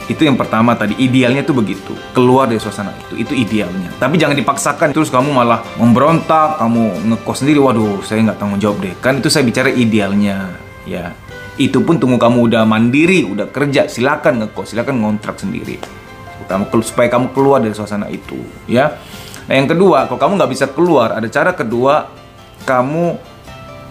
itu yang pertama tadi, idealnya tuh begitu. Keluar dari suasana itu, itu idealnya. Tapi jangan dipaksakan, terus kamu malah memberontak, kamu ngekos sendiri. Waduh, saya nggak tanggung jawab deh. Kan itu saya bicara idealnya, ya. Itu pun tunggu kamu udah mandiri, udah kerja, silakan ngekos, silakan ngontrak sendiri. Supaya kamu keluar dari suasana itu, ya. Nah yang kedua, kalau kamu nggak bisa keluar, ada cara kedua, kamu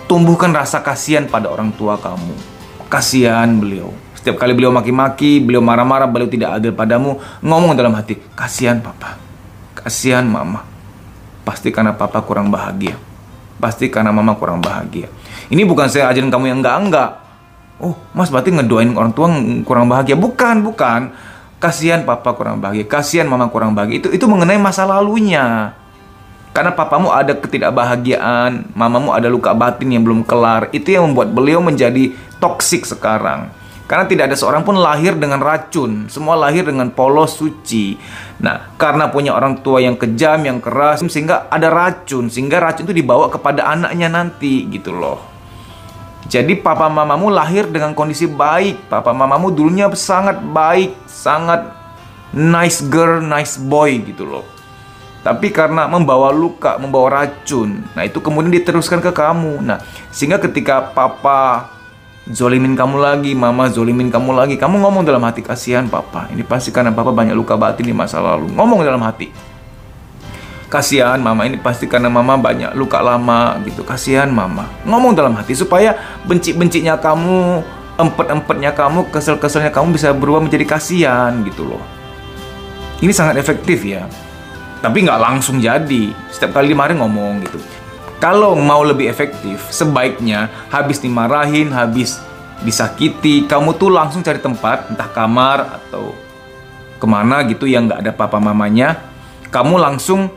tumbuhkan rasa kasihan pada orang tua kamu. Kasihan beliau setiap kali beliau maki-maki, beliau marah-marah, beliau tidak adil padamu, ngomong dalam hati, kasihan papa, kasihan mama. Pasti karena papa kurang bahagia. Pasti karena mama kurang bahagia. Ini bukan saya ajarin kamu yang enggak-enggak. Oh, mas berarti ngedoain orang tua kurang bahagia. Bukan, bukan. Kasihan papa kurang bahagia, kasihan mama kurang bahagia. Itu itu mengenai masa lalunya. Karena papamu ada ketidakbahagiaan, mamamu ada luka batin yang belum kelar. Itu yang membuat beliau menjadi toksik sekarang. Karena tidak ada seorang pun lahir dengan racun, semua lahir dengan polos suci. Nah, karena punya orang tua yang kejam, yang keras, sehingga ada racun, sehingga racun itu dibawa kepada anaknya nanti gitu loh. Jadi papa mamamu lahir dengan kondisi baik, papa mamamu dulunya sangat baik, sangat nice girl, nice boy gitu loh. Tapi karena membawa luka, membawa racun, nah itu kemudian diteruskan ke kamu. Nah, sehingga ketika papa zolimin kamu lagi, mama zolimin kamu lagi. Kamu ngomong dalam hati, kasihan papa. Ini pasti karena papa banyak luka batin di masa lalu. Ngomong dalam hati. Kasihan mama ini pasti karena mama banyak luka lama gitu. Kasihan mama. Ngomong dalam hati supaya benci-bencinya kamu, empet-empetnya kamu, kesel-keselnya kamu bisa berubah menjadi kasihan gitu loh. Ini sangat efektif ya. Tapi nggak langsung jadi. Setiap kali dimarahin ngomong gitu. Kalau mau lebih efektif, sebaiknya habis dimarahin, habis disakiti, kamu tuh langsung cari tempat, entah kamar atau ke mana gitu yang nggak ada papa mamanya, kamu langsung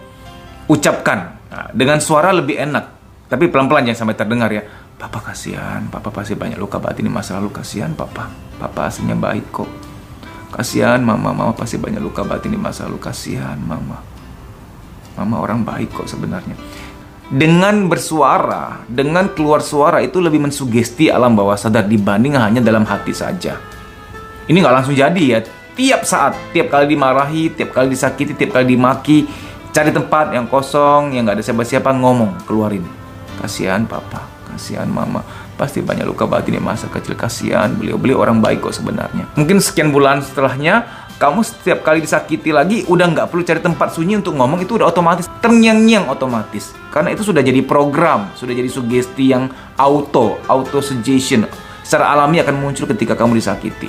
ucapkan nah, dengan suara lebih enak. Tapi pelan-pelan jangan sampai terdengar ya. Papa kasihan, papa pasti banyak luka batin di masa lalu. Kasihan papa, papa aslinya baik kok. Kasihan mama, mama pasti banyak luka batin di masa lalu. Kasihan mama. Mama orang baik kok sebenarnya dengan bersuara, dengan keluar suara itu lebih mensugesti alam bawah sadar dibanding hanya dalam hati saja. Ini nggak langsung jadi ya. Tiap saat, tiap kali dimarahi, tiap kali disakiti, tiap kali dimaki, cari tempat yang kosong, yang nggak ada siapa-siapa ngomong, keluarin. Kasihan papa, kasihan mama. Pasti banyak luka batin di masa kecil. Kasihan beliau, beliau orang baik kok sebenarnya. Mungkin sekian bulan setelahnya, kamu setiap kali disakiti lagi udah nggak perlu cari tempat sunyi untuk ngomong itu udah otomatis terngiang-ngiang otomatis karena itu sudah jadi program sudah jadi sugesti yang auto auto suggestion secara alami akan muncul ketika kamu disakiti.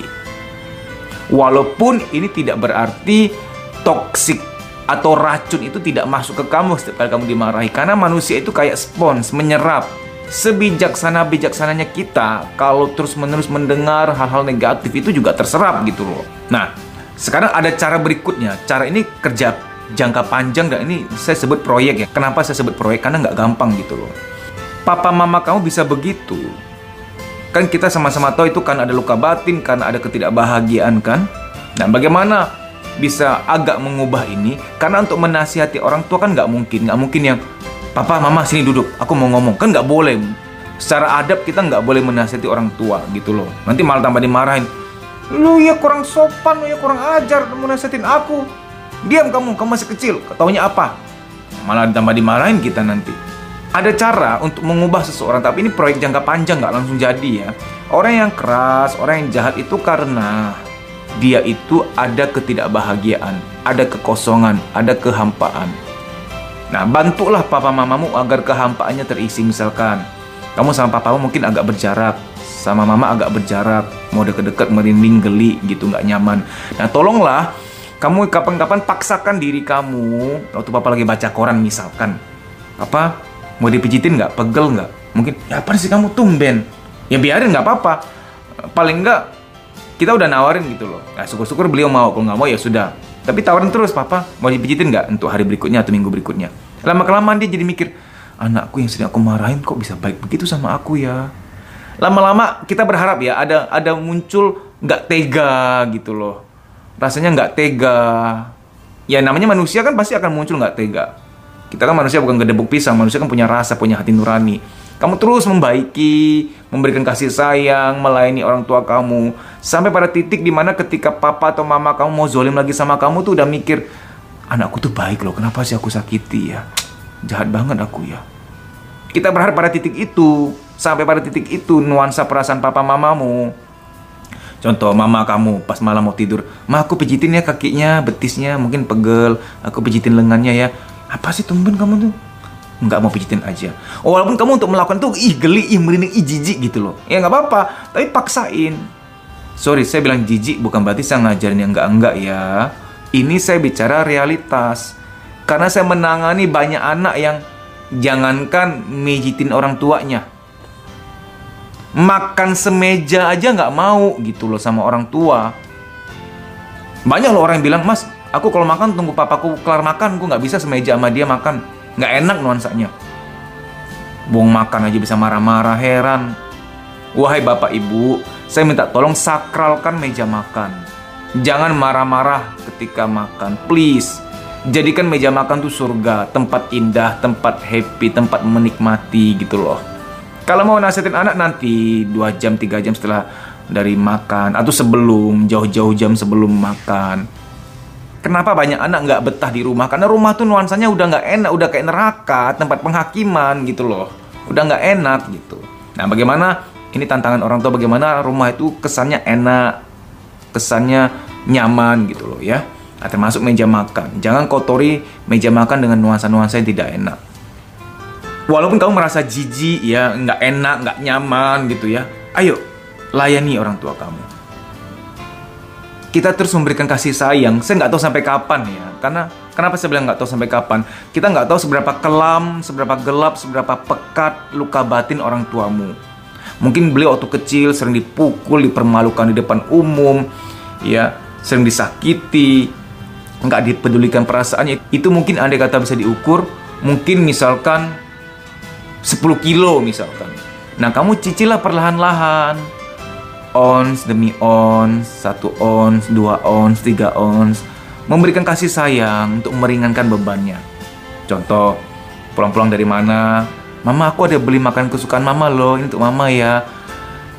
Walaupun ini tidak berarti toksik atau racun itu tidak masuk ke kamu setiap kali kamu dimarahi. Karena manusia itu kayak spons menyerap. Sebijaksana bijaksananya kita kalau terus menerus mendengar hal-hal negatif itu juga terserap gitu loh. Nah sekarang ada cara berikutnya. Cara ini kerja jangka panjang dan ini saya sebut proyek ya. Kenapa saya sebut proyek? Karena nggak gampang gitu loh. Papa mama kamu bisa begitu. Kan kita sama-sama tahu itu kan ada luka batin, karena ada ketidakbahagiaan kan. Nah bagaimana bisa agak mengubah ini? Karena untuk menasihati orang tua kan nggak mungkin. Nggak mungkin yang Papa, Mama sini duduk, aku mau ngomong. Kan nggak boleh. Secara adab kita nggak boleh menasihati orang tua gitu loh. Nanti malah tambah dimarahin. Lu ya kurang sopan, lu ya kurang ajar mau nasihatin aku. Diam kamu, kamu masih kecil. Ketaunya apa? Malah tambah dimarahin kita nanti. Ada cara untuk mengubah seseorang, tapi ini proyek jangka panjang nggak langsung jadi ya. Orang yang keras, orang yang jahat itu karena dia itu ada ketidakbahagiaan, ada kekosongan, ada kehampaan. Nah, bantulah papa mamamu agar kehampaannya terisi misalkan. Kamu sama papamu mungkin agak berjarak, sama mama agak berjarak, mau deket-deket merinding geli gitu nggak nyaman. Nah, tolonglah kamu kapan-kapan paksakan diri kamu waktu papa lagi baca koran misalkan. Apa? Mau dipijitin nggak? Pegel nggak? Mungkin, ya apa sih kamu tumben? Ya biarin nggak apa-apa. Paling nggak kita udah nawarin gitu loh. Nah, syukur-syukur beliau mau. Kalau nggak mau ya sudah. Tapi tawarin terus, papa mau dipijitin nggak untuk hari berikutnya atau minggu berikutnya. Lama kelamaan dia jadi mikir, anakku yang sering aku marahin kok bisa baik begitu sama aku ya. Lama-lama kita berharap ya ada ada muncul nggak tega gitu loh. Rasanya nggak tega. Ya namanya manusia kan pasti akan muncul nggak tega. Kita kan manusia bukan gedebuk pisang, manusia kan punya rasa, punya hati nurani. Kamu terus membaiki, memberikan kasih sayang, melayani orang tua kamu. Sampai pada titik di mana ketika papa atau mama kamu mau zolim lagi sama kamu tuh udah mikir, anakku tuh baik loh, kenapa sih aku sakiti ya? Jahat banget aku ya. Kita berharap pada titik itu, sampai pada titik itu nuansa perasaan papa mamamu. Contoh mama kamu pas malam mau tidur, ma aku pijitin ya kakinya, betisnya mungkin pegel, aku pijitin lengannya ya. Apa sih tumben kamu tuh? nggak mau pijitin aja. Oh, walaupun kamu untuk melakukan itu ih geli, ih merinding, ih jijik gitu loh. Ya nggak apa-apa, tapi paksain. Sorry, saya bilang jijik bukan berarti saya ngajarin yang enggak-enggak ya. Ini saya bicara realitas. Karena saya menangani banyak anak yang jangankan mijitin orang tuanya. Makan semeja aja nggak mau gitu loh sama orang tua. Banyak loh orang yang bilang, Mas, aku kalau makan tunggu papaku kelar makan, aku nggak bisa semeja sama dia makan nggak enak nuansanya. Buang makan aja bisa marah-marah, heran. Wahai bapak ibu, saya minta tolong sakralkan meja makan. Jangan marah-marah ketika makan, please. Jadikan meja makan tuh surga, tempat indah, tempat happy, tempat menikmati gitu loh. Kalau mau nasihatin anak nanti 2 jam, 3 jam setelah dari makan atau sebelum, jauh-jauh jam sebelum makan Kenapa banyak anak nggak betah di rumah? Karena rumah tuh nuansanya udah nggak enak, udah kayak neraka, tempat penghakiman gitu loh. Udah nggak enak gitu. Nah bagaimana, ini tantangan orang tua bagaimana rumah itu kesannya enak, kesannya nyaman gitu loh ya. Nah, termasuk meja makan. Jangan kotori meja makan dengan nuansa-nuansa yang tidak enak. Walaupun kamu merasa jijik ya, nggak enak, nggak nyaman gitu ya. Ayo, layani orang tua kamu kita terus memberikan kasih sayang. Saya nggak tahu sampai kapan ya, karena kenapa saya bilang nggak tahu sampai kapan? Kita nggak tahu seberapa kelam, seberapa gelap, seberapa pekat luka batin orang tuamu. Mungkin beliau waktu kecil sering dipukul, dipermalukan di depan umum, ya, sering disakiti, nggak dipedulikan perasaannya. Itu mungkin andai kata bisa diukur, mungkin misalkan 10 kilo misalkan. Nah, kamu cicilah perlahan-lahan ons demi ons, satu ons, dua ons, tiga ons, memberikan kasih sayang untuk meringankan bebannya. Contoh, pulang-pulang dari mana, Mama aku ada beli makan kesukaan Mama loh, ini untuk Mama ya.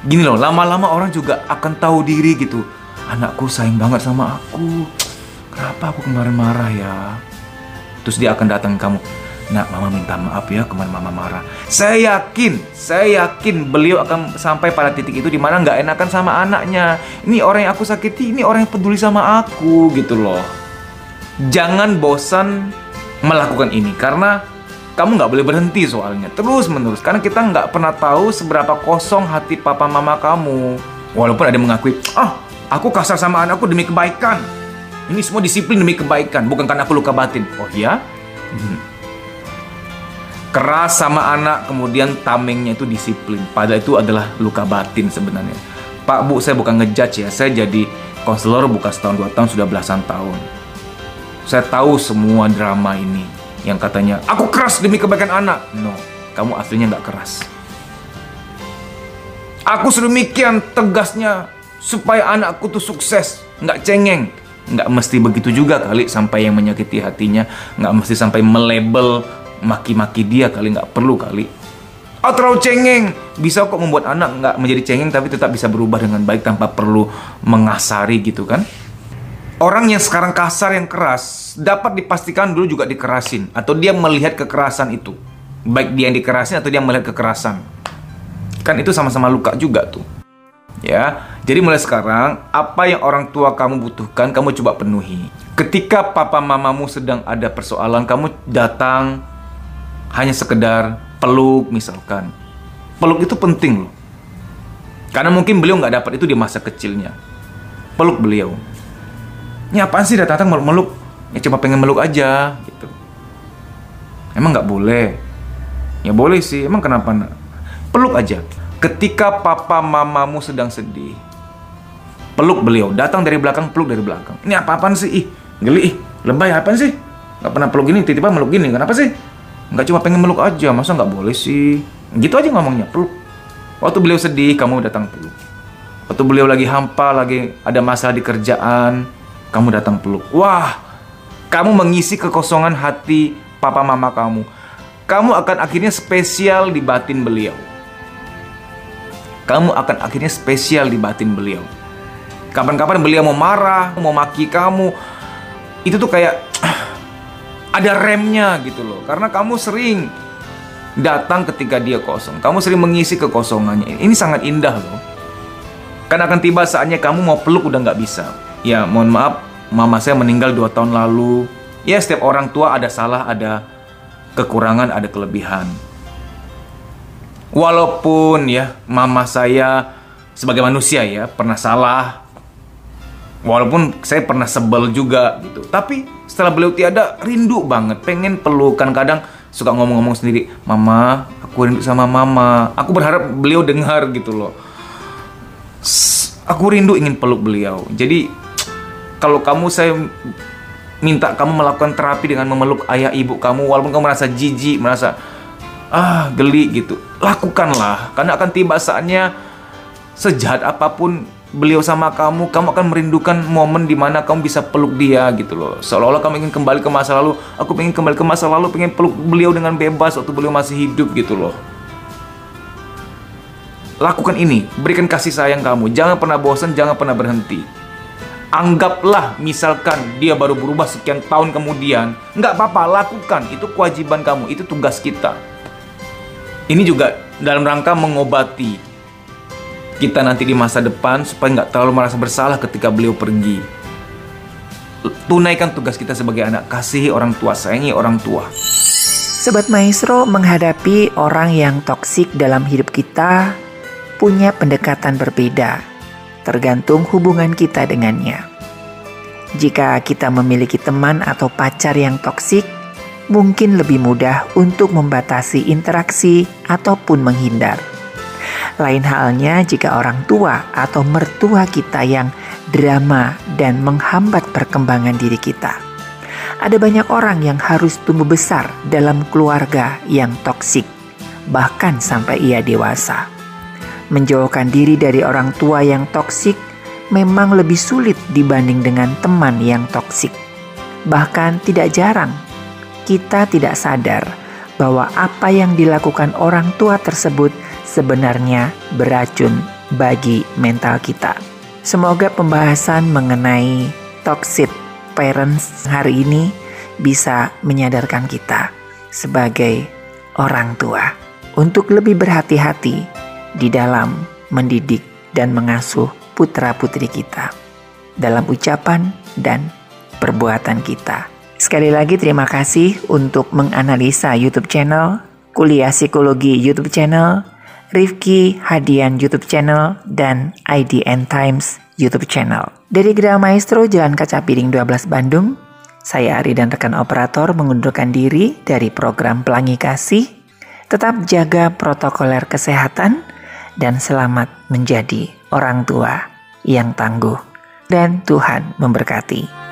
Gini loh, lama-lama orang juga akan tahu diri gitu. Anakku sayang banget sama aku. Kenapa aku kemarin marah ya? Terus dia akan datang ke kamu. Nak, mama minta maaf ya kemarin mama marah. Saya yakin, saya yakin beliau akan sampai pada titik itu di mana nggak enakan sama anaknya. Ini orang yang aku sakiti, ini orang yang peduli sama aku gitu loh. Jangan bosan melakukan ini karena kamu nggak boleh berhenti soalnya terus menerus karena kita nggak pernah tahu seberapa kosong hati papa mama kamu. Walaupun ada yang mengakui, ah aku kasar sama anakku demi kebaikan. Ini semua disiplin demi kebaikan, bukan karena aku luka batin. Oh ya? Hmm keras sama anak kemudian tamengnya itu disiplin. Padahal itu adalah luka batin sebenarnya. Pak Bu saya bukan ngejudge ya. Saya jadi konselor bukan setahun dua tahun sudah belasan tahun. Saya tahu semua drama ini yang katanya aku keras demi kebaikan anak. No kamu aslinya nggak keras. Aku sedemikian tegasnya supaya anakku tuh sukses. Nggak cengeng. Nggak mesti begitu juga kali sampai yang menyakiti hatinya. Nggak mesti sampai melebel maki-maki dia kali nggak perlu kali Oh terlalu cengeng. Bisa kok membuat anak nggak menjadi cengeng tapi tetap bisa berubah dengan baik tanpa perlu mengasari gitu kan. Orang yang sekarang kasar yang keras dapat dipastikan dulu juga dikerasin atau dia melihat kekerasan itu. Baik dia yang dikerasin atau dia melihat kekerasan. Kan itu sama-sama luka juga tuh. Ya, jadi mulai sekarang apa yang orang tua kamu butuhkan kamu coba penuhi. Ketika papa mamamu sedang ada persoalan, kamu datang hanya sekedar peluk misalkan. Peluk itu penting loh. Karena mungkin beliau nggak dapat itu di masa kecilnya. Peluk beliau. Ini apaan sih datang meluk-meluk? Ya cuma pengen meluk aja gitu. Emang nggak boleh? Ya boleh sih. Emang kenapa? Peluk aja. Ketika papa mamamu sedang sedih, peluk beliau. Datang dari belakang, peluk dari belakang. Ini apa-apaan sih? Ih, geli ih. Lebay apa sih? Gak pernah peluk gini, tiba-tiba meluk gini. Kenapa sih? Nggak cuma pengen meluk aja, masa nggak boleh sih? Gitu aja ngomongnya, peluk. Waktu beliau sedih, kamu datang peluk. Waktu beliau lagi hampa, lagi ada masalah di kerjaan, kamu datang peluk. Wah, kamu mengisi kekosongan hati papa mama kamu. Kamu akan akhirnya spesial di batin beliau. Kamu akan akhirnya spesial di batin beliau. Kapan-kapan beliau mau marah, mau maki kamu, itu tuh kayak ada remnya gitu loh. Karena kamu sering datang ketika dia kosong. Kamu sering mengisi kekosongannya. Ini sangat indah loh. Karena akan tiba saatnya kamu mau peluk udah nggak bisa. Ya mohon maaf, mama saya meninggal dua tahun lalu. Ya setiap orang tua ada salah, ada kekurangan, ada kelebihan. Walaupun ya mama saya sebagai manusia ya pernah salah, Walaupun saya pernah sebel juga gitu. Tapi setelah beliau tiada rindu banget, pengen pelukan kadang suka ngomong-ngomong sendiri, "Mama, aku rindu sama mama." Aku berharap beliau dengar gitu loh. Aku rindu ingin peluk beliau. Jadi kalau kamu saya minta kamu melakukan terapi dengan memeluk ayah ibu kamu walaupun kamu merasa jijik, merasa ah geli gitu. Lakukanlah karena akan tiba saatnya sejahat apa pun beliau sama kamu, kamu akan merindukan momen di mana kamu bisa peluk dia gitu loh. Seolah-olah kamu ingin kembali ke masa lalu. Aku pengen kembali ke masa lalu, pengen peluk beliau dengan bebas waktu beliau masih hidup gitu loh. Lakukan ini, berikan kasih sayang kamu. Jangan pernah bosan, jangan pernah berhenti. Anggaplah misalkan dia baru berubah sekian tahun kemudian, nggak apa-apa, lakukan. Itu kewajiban kamu, itu tugas kita. Ini juga dalam rangka mengobati kita nanti di masa depan supaya nggak terlalu merasa bersalah ketika beliau pergi. Tunaikan tugas kita sebagai anak, kasihi orang tua, sayangi orang tua. Sobat Maestro menghadapi orang yang toksik dalam hidup kita punya pendekatan berbeda, tergantung hubungan kita dengannya. Jika kita memiliki teman atau pacar yang toksik, mungkin lebih mudah untuk membatasi interaksi ataupun menghindar. Lain halnya jika orang tua atau mertua kita yang drama dan menghambat perkembangan diri kita. Ada banyak orang yang harus tumbuh besar dalam keluarga yang toksik, bahkan sampai ia dewasa. Menjauhkan diri dari orang tua yang toksik memang lebih sulit dibanding dengan teman yang toksik. Bahkan tidak jarang kita tidak sadar bahwa apa yang dilakukan orang tua tersebut sebenarnya beracun bagi mental kita. Semoga pembahasan mengenai toxic parents hari ini bisa menyadarkan kita sebagai orang tua untuk lebih berhati-hati di dalam mendidik dan mengasuh putra-putri kita dalam ucapan dan perbuatan kita. Sekali lagi terima kasih untuk menganalisa YouTube channel, Kuliah Psikologi YouTube channel, Rifki Hadian YouTube channel, dan IDN Times YouTube channel. Dari Gerah Maestro Jalan Kaca Piring 12 Bandung, saya Ari dan rekan operator mengundurkan diri dari program Pelangi Kasih. Tetap jaga protokoler kesehatan dan selamat menjadi orang tua yang tangguh. Dan Tuhan memberkati.